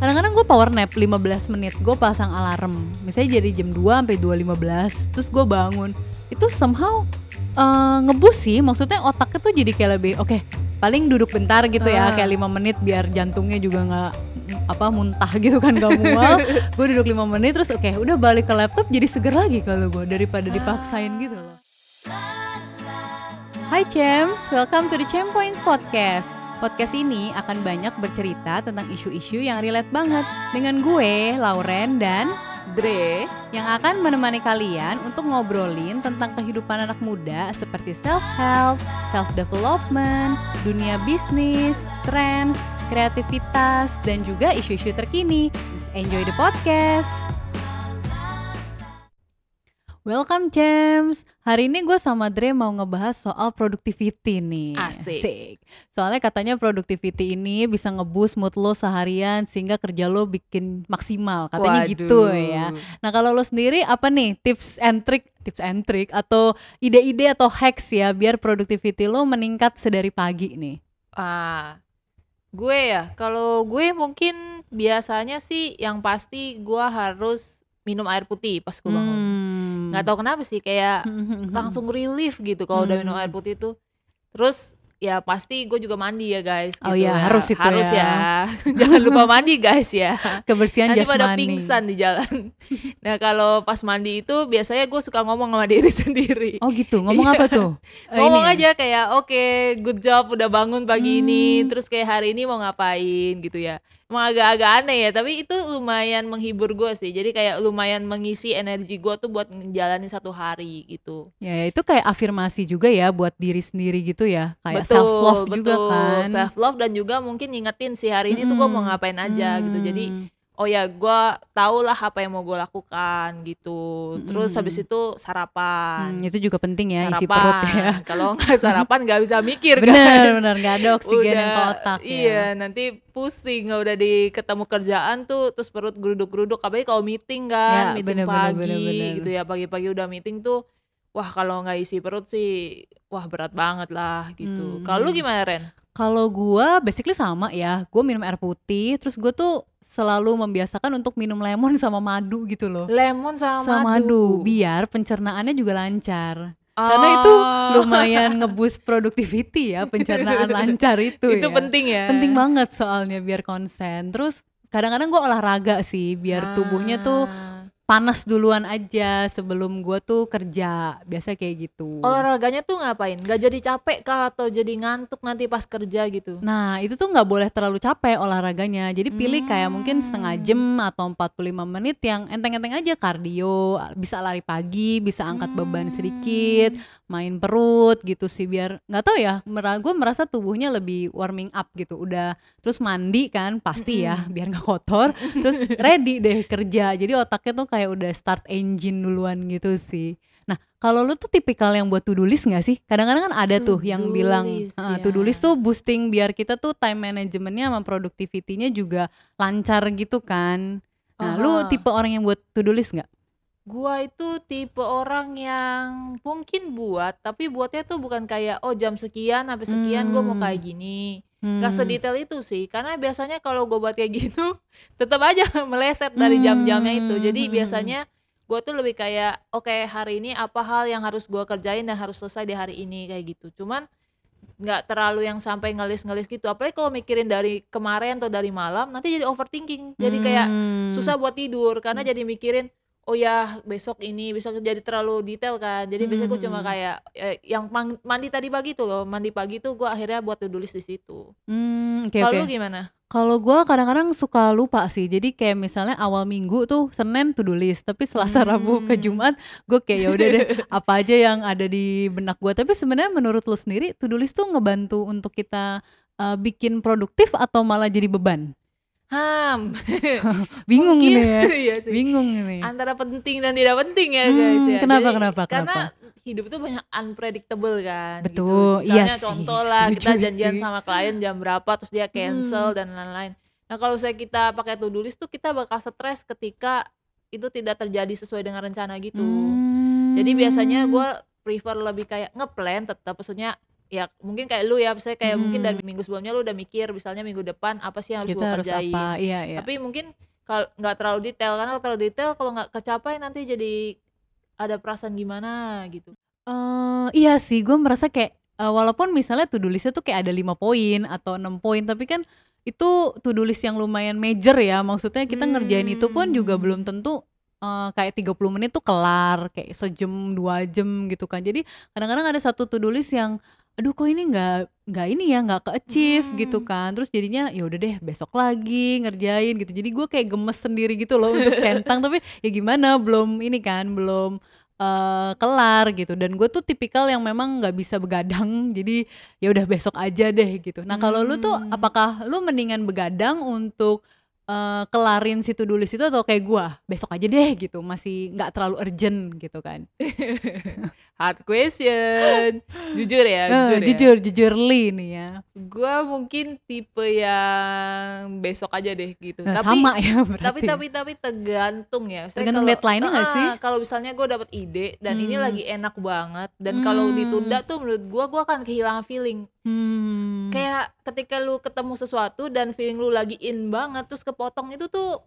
kadang-kadang gue power nap 15 menit gue pasang alarm. Misalnya jadi jam 2 sampai 2.15 terus gue bangun. Itu somehow uh, ngebus sih. Maksudnya otaknya tuh jadi kayak lebih oke okay, paling duduk bentar gitu ya Ah. kayak lima menit biar jantungnya juga nggak apa muntah gitu kan gak mual. Gue duduk lima menit terus oke udah balik ke laptop jadi seger lagi kalau gue daripada dipaksain gitu loh. Hai Champs, welcome to the Champ Points Podcast Podcast ini akan banyak bercerita tentang isu-isu yang relate banget Dengan gue, Lauren, dan Dre yang akan menemani kalian untuk ngobrolin tentang kehidupan anak muda seperti self-help, self-development, dunia bisnis, trends, kreativitas, dan juga isu-isu terkini. Enjoy the podcast! Welcome James. Hari ini gue sama Dre mau ngebahas soal productivity nih. Asik. Soalnya katanya productivity ini bisa ngeboost mood lo seharian sehingga kerja lo bikin maksimal. Katanya gitu ya. Nah kalau lo sendiri apa nih tips and trick, tips and trick atau ide-ide atau hacks ya biar productivity lo meningkat sedari pagi nih? Ah, gue ya, kalau gue mungkin biasanya sih yang pasti gue harus minum air putih pas gue bangun. Hmm. Nggak tahu kenapa sih kayak langsung relief gitu kalau udah minum Hmm. air putih tuh. Terus ya pasti gue juga mandi ya guys. Oh gitu iya, ya. harus itu harus ya. ya. Jangan lupa mandi guys ya. kebersihan Nanti pada pingsan di jalan. Nah kalau pas mandi itu biasanya gue suka ngomong sama diri sendiri. Oh gitu, ngomong Iya. apa tuh? Eh, ngomong ini ya? aja kayak oke good job udah bangun pagi ini Hmm. terus kayak hari ini mau ngapain gitu ya emang agak-agak aneh ya tapi itu lumayan menghibur gue sih. Jadi kayak lumayan mengisi energi gue tuh buat ngejalanin satu hari gitu. Ya itu kayak afirmasi juga ya buat diri sendiri gitu ya, kayak self love juga kan. self love dan juga mungkin ngingetin sih hari ini tuh gue mau ngapain aja gitu. Jadi Hmm. Oh ya gue tau lah apa yang mau gue lakukan gitu terus Mm-mm. habis itu sarapan Hmm, itu juga penting ya isi sarapan perut ya. kalau nggak sarapan nggak bisa mikir Bener guys. bener nggak ada oksigen yang ke Udah, otak ya. Iya, nanti pusing nggak udah di ketemu kerjaan tuh terus perut geruduk-geruduk apalagi kalau meeting kan, Ya, meeting bener, bener, pagi bener, bener. gitu ya, pagi-pagi udah meeting tuh wah kalau nggak isi perut sih wah berat banget lah gitu. Hmm. Kalau lu gimana Ren? Kalau gua basically sama ya, gue minum air putih, terus gue tuh selalu membiasakan untuk minum lemon sama madu gitu loh. Lemon sama, Sama madu. madu, biar pencernaannya juga lancar. Karena itu Ah, lumayan ngeboost productivity ya, pencernaan lancar itu, itu ya. penting ya. Penting banget soalnya biar konsen. Terus kadang-kadang gue olahraga sih, biar tubuhnya tuh Ah. Panas duluan aja sebelum gue tuh kerja. Biasa kayak gitu. olahraganya tuh ngapain? Gak jadi capek kah atau jadi ngantuk nanti pas kerja gitu? Nah itu tuh nggak boleh terlalu capek olahraganya Jadi pilih kayak mungkin Hmm. setengah jam atau 45 menit yang enteng-enteng aja Kardio, bisa lari pagi, bisa angkat beban Hmm. sedikit Main perut gitu sih biar nggak tahu ya Gue merasa tubuhnya lebih warming up gitu Udah terus mandi kan pasti ya biar nggak kotor Terus ready deh kerja Jadi otaknya tuh kayak udah start engine duluan gitu sih Nah kalau lu tuh tipikal yang buat to-do list gak sih? Kadang-kadang kan ada tuh yang bilang list, "Ah, ya. to-do list tuh boosting biar kita tuh time managementnya sama productivity-nya juga lancar gitu kan. Nah, lu Aha. tipe orang yang buat to-do list nggak? Gua itu tipe orang yang mungkin buat, tapi buatnya tuh bukan kayak oh jam sekian sampai sekian gue mau Hmm. kayak gini. Gak Hmm. sedetail itu sih, karena biasanya kalau gue buat kayak gitu, tetap aja meleset dari jam-jamnya itu. Jadi Hmm. biasanya gue tuh lebih kayak oke hari ini apa hal yang harus gue kerjain dan harus selesai di hari ini kayak gitu. Cuman nggak terlalu yang sampai ngelis-ngelis gitu. Apalagi kalau mikirin dari kemarin atau dari malam, nanti jadi overthinking. Jadi kayak Hmm. susah buat tidur karena jadi mikirin oh ya besok ini besok jadi terlalu detail kan jadi biasanya gue cuma Hmm. kayak eh, yang mandi tadi pagi tuh loh mandi pagi tuh gue akhirnya buat to-do list di situ Hmm, oke kalau lu gimana Kalau gua kadang-kadang suka lupa sih. Jadi kayak misalnya awal minggu tuh Senin to do list, tapi Selasa, Rabu ke Hmm. Jumat gue kayak ya udah deh apa aja yang ada di benak gua. Tapi sebenarnya menurut lu sendiri to do list tuh ngebantu untuk kita uh, bikin produktif atau malah jadi beban? Ham Bingung Mungkin- ini ya. iya sih. Bingung ini. antara penting dan tidak penting ya Hmm, guys ya kenapa, Jadi, kenapa, karena kenapa? hidup itu banyak unpredictable kan Betul, gitu. iya misalnya sih, contoh lah kita janjian sih. sama klien jam berapa terus dia cancel Hmm. dan lain-lain nah kalau saya kita pakai to do list tuh kita bakal stres ketika itu tidak terjadi sesuai dengan rencana gitu Hmm. Jadi biasanya gue prefer lebih kayak ngeplan tetap maksudnya ya mungkin kayak lu ya misalnya kayak mungkin Hmm. dari minggu sebelumnya lu udah mikir misalnya minggu depan apa sih yang harus Kita gua harus kerjain apa? Iya, iya. tapi mungkin kalau nggak terlalu detail karena kalau terlalu detail kalau nggak kecapai nanti jadi ada perasaan gimana gitu Eh, iya sih, gue merasa kayak eh, walaupun misalnya to do listnya tuh kayak ada lima poin atau enam poin, tapi kan itu to do list yang lumayan major ya. Maksudnya kita ngerjain itu pun juga Hmm. belum tentu eh, kayak 30 menit tuh kelar, kayak sejam dua jam gitu kan. Jadi kadang-kadang ada satu to do list yang aduh kok ini nggak nggak ini ya nggak ke achieve gitu Hmm. kan. Terus jadinya ya udah deh besok lagi ngerjain gitu. Jadi gue kayak gemes sendiri gitu loh untuk centang. Tapi ya gimana belum ini kan belum eh, kelar gitu. Dan gue tuh tipikal yang memang nggak bisa begadang. Jadi ya udah besok aja deh gitu. Nah kalau lu tuh Hmm. apakah lu mendingan begadang untuk eh, kelarin si to-do list itu atau kayak gue besok aja deh gitu. Masih nggak terlalu urgent gitu kan hard question jujur ya Eh, jujur ya jujur jujur li nih ya gue mungkin tipe yang besok aja deh gitu Nah, tapi sama ya berarti tapi tapi tapi tergantung ya Misalnya Tergantung kalau- deadline-nya nggak Ah, sih? kalau misalnya gue dapat ide dan ini Hmm. lagi enak banget dan kalau Hmm. ditunda tuh menurut gue gue akan kehilangan feeling hmm. kayak ketika lu ketemu sesuatu dan feeling lu lagi in banget terus kepotong itu tuh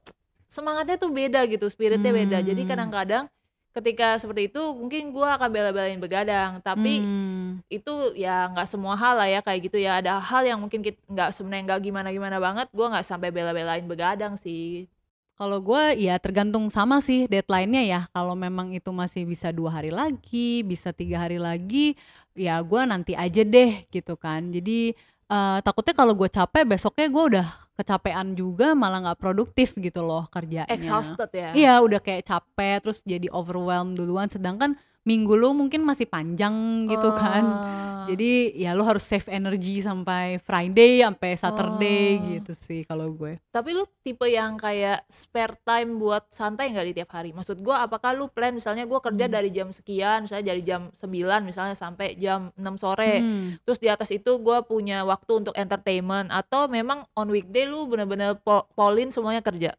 semangatnya tuh beda gitu spiritnya beda jadi Hmm. kadang-kadang ketika seperti itu mungkin gua akan bela-belain begadang tapi Hmm. itu ya nggak semua hal lah ya kayak gitu ya ada hal yang mungkin kita nggak sebenarnya nggak gimana-gimana banget gua nggak sampai bela-belain begadang sih Kalau gue ya tergantung sama sih deadline-nya ya. Kalau memang itu masih bisa dua hari lagi, bisa tiga hari lagi, ya gue nanti aja deh gitu kan. Jadi eh, takutnya kalau gue capek besoknya gue udah kecapean juga malah nggak produktif gitu loh kerjanya. exhausted ya Iya udah kayak capek terus jadi overwhelmed duluan. Sedangkan minggu lu mungkin masih panjang gitu kan. Oh. Jadi ya lu harus save energy sampai Friday, sampai Saturday Oh. gitu sih kalau gue. Tapi lu tipe yang kayak spare time buat santai nggak di tiap hari? Maksud gua apakah lu plan misalnya gua kerja Hmm. dari jam sekian, misalnya dari jam 9 misalnya sampai jam 6 sore. Hmm. Terus di atas itu gua punya waktu untuk entertainment atau memang on weekday lu bener-bener po- polin semuanya kerja?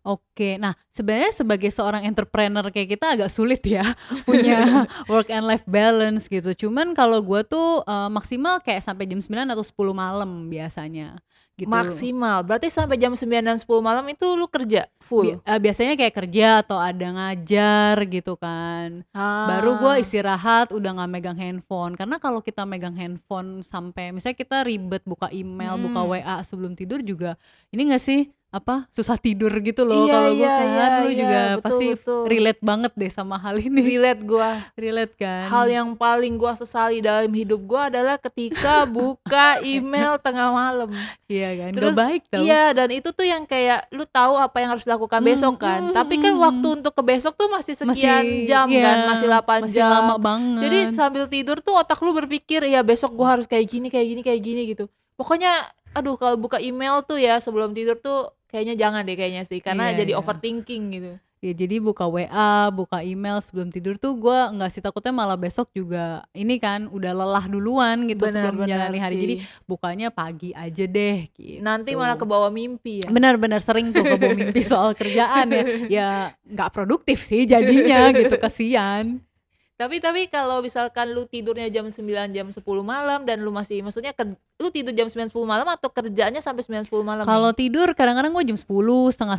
Oke, nah sebenarnya sebagai seorang entrepreneur kayak kita agak sulit ya punya work and life balance gitu. Cuman kalau gue tuh eh, maksimal kayak sampai jam 9 atau 10 malam biasanya gitu. Maksimal. Berarti sampai jam 9 dan 10 malam itu lu kerja full. Bi- eh, biasanya kayak kerja atau ada ngajar gitu kan. Baru gue Ah. istirahat udah nggak megang handphone karena kalau kita megang handphone sampai misalnya kita ribet buka email, buka Mm. WA sebelum tidur juga ini gak sih apa susah tidur gitu loh Iya, kalau gue iya, kan iya, lu iya, juga betul, pasti betul. relate banget deh sama hal ini Relate gua. relate kan Hal yang paling gua sesali dalam hidup gua adalah ketika buka email tengah malam. iya kan Terus Gak baik tau Iya, dan itu tuh yang kayak lu tahu apa yang harus dilakukan Hmm, besok kan. hmm, Tapi kan hmm. waktu untuk ke besok tuh masih sekian masih jam iya, kan, masih 8 masih jam. lama banget Jadi sambil tidur tuh otak lu berpikir ya besok gua harus kayak gini, kayak gini, kayak gini gitu. Pokoknya aduh kalau buka email tuh ya sebelum tidur tuh kayaknya jangan deh kayaknya sih karena Iya, jadi iya. overthinking gitu. ya jadi buka WA buka email sebelum tidur tuh gue nggak sih takutnya malah besok juga ini kan udah lelah duluan gitu sebelum Benar-benar menjalani hari sih. jadi bukanya pagi aja deh gitu nanti malah ke bawah mimpi ya. benar-benar sering tuh kebawa mimpi soal kerjaan ya ya nggak produktif sih jadinya gitu kasihan Tapi tapi kalau misalkan lu tidurnya jam 9 jam 10 malam dan lu masih maksudnya ker- lu tidur jam 9 10 malam atau kerjanya sampai 9 10 malam? kalau tidur kadang-kadang gue jam 10 setengah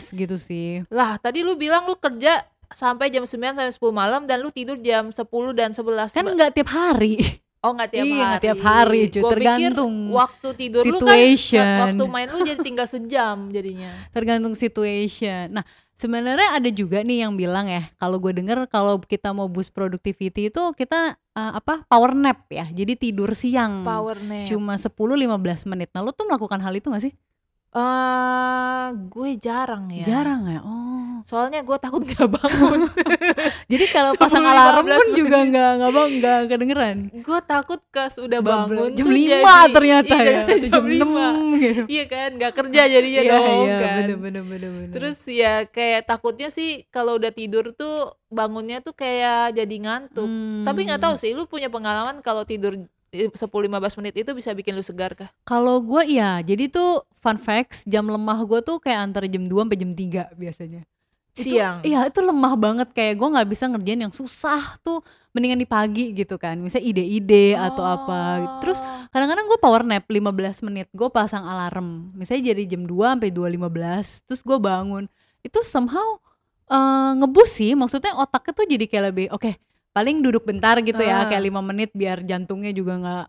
11 gitu sih Lah, tadi lu bilang lu kerja sampai jam 9 sampai 10 malam dan lu tidur jam 10 dan 11. kan nggak tiap hari oh nggak tiap iya, hari. nggak tiap hari, cuy. Gua pikir Tergantung waktu tidur situation. lu kan waktu main lu jadi tinggal sejam jadinya. tergantung situation. Nah, sebenarnya ada juga nih yang bilang ya, kalau gue denger kalau kita mau boost productivity itu kita eh, apa power nap ya. Jadi tidur siang. Power nap. Cuma 10-15 menit. Nah, lo tuh melakukan hal itu gak sih? Eh, gue jarang ya. Jarang ya. Oh. Soalnya gue takut gak bangun. Jadi kalau 10, pasang alarm 15 pun juga nggak nggak bang nggak kedengeran. gue takut pas udah bangun jam terus 5 jadi- ternyata iya, ya. Atau jam 6 lima. gitu. Iya kan, nggak kerja jadinya Iya, dong iya, kan. bener bener bener bener. Terus ya kayak takutnya sih kalau udah tidur tuh bangunnya tuh kayak jadi ngantuk. Tapi nggak tahu sih, lu punya pengalaman kalau tidur 10-15 menit itu bisa bikin lu segar kah? Kalau gue ya, jadi tuh fun facts jam lemah gue tuh kayak antara jam 2 sampai jam 3 biasanya. Itu- siang. Iya itu lemah banget kayak gue nggak bisa ngerjain yang susah tuh mendingan di pagi gitu kan misalnya ide-ide atau apa gitu. terus Oh. kadang-kadang gue power nap 15 menit gue pasang alarm misalnya jadi jam 2 sampai 2.15 terus gue bangun itu somehow eh, ngebus sih maksudnya otaknya tuh jadi kayak lebih oke paling duduk bentar gitu ya Ah. kayak lima menit biar jantungnya juga nggak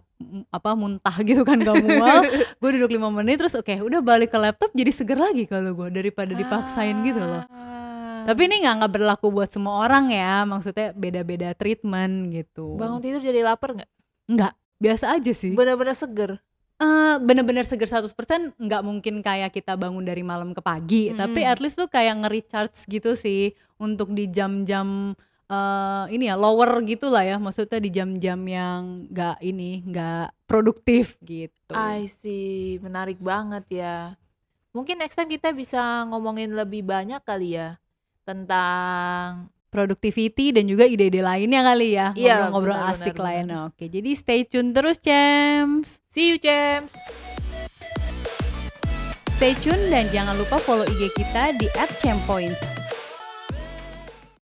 apa muntah gitu kan gak mual gue duduk lima menit terus oke udah balik ke laptop jadi seger lagi kalau gue daripada dipaksain gitu loh Ah. tapi ini nggak nggak berlaku buat semua orang ya maksudnya beda-beda treatment gitu bangun tidur jadi lapar nggak? nggak biasa aja sih Bener-bener seger. Eh, bener-bener seger 100% nggak mungkin kayak kita bangun dari malam ke pagi Mm-mm. tapi at least tuh kayak nge-recharge gitu sih untuk di jam-jam eh ini ya lower gitu lah ya maksudnya di jam-jam yang nggak ini nggak produktif gitu I see, menarik banget ya. Mungkin next time kita bisa ngomongin lebih banyak kali ya tentang productivity dan juga ide-ide lainnya kali ya Iya, ngobrol-ngobrol benar, asik benar, lainnya oke jadi stay tune terus Cems See you, James. Stay tune dan jangan lupa follow IG kita di @champoints.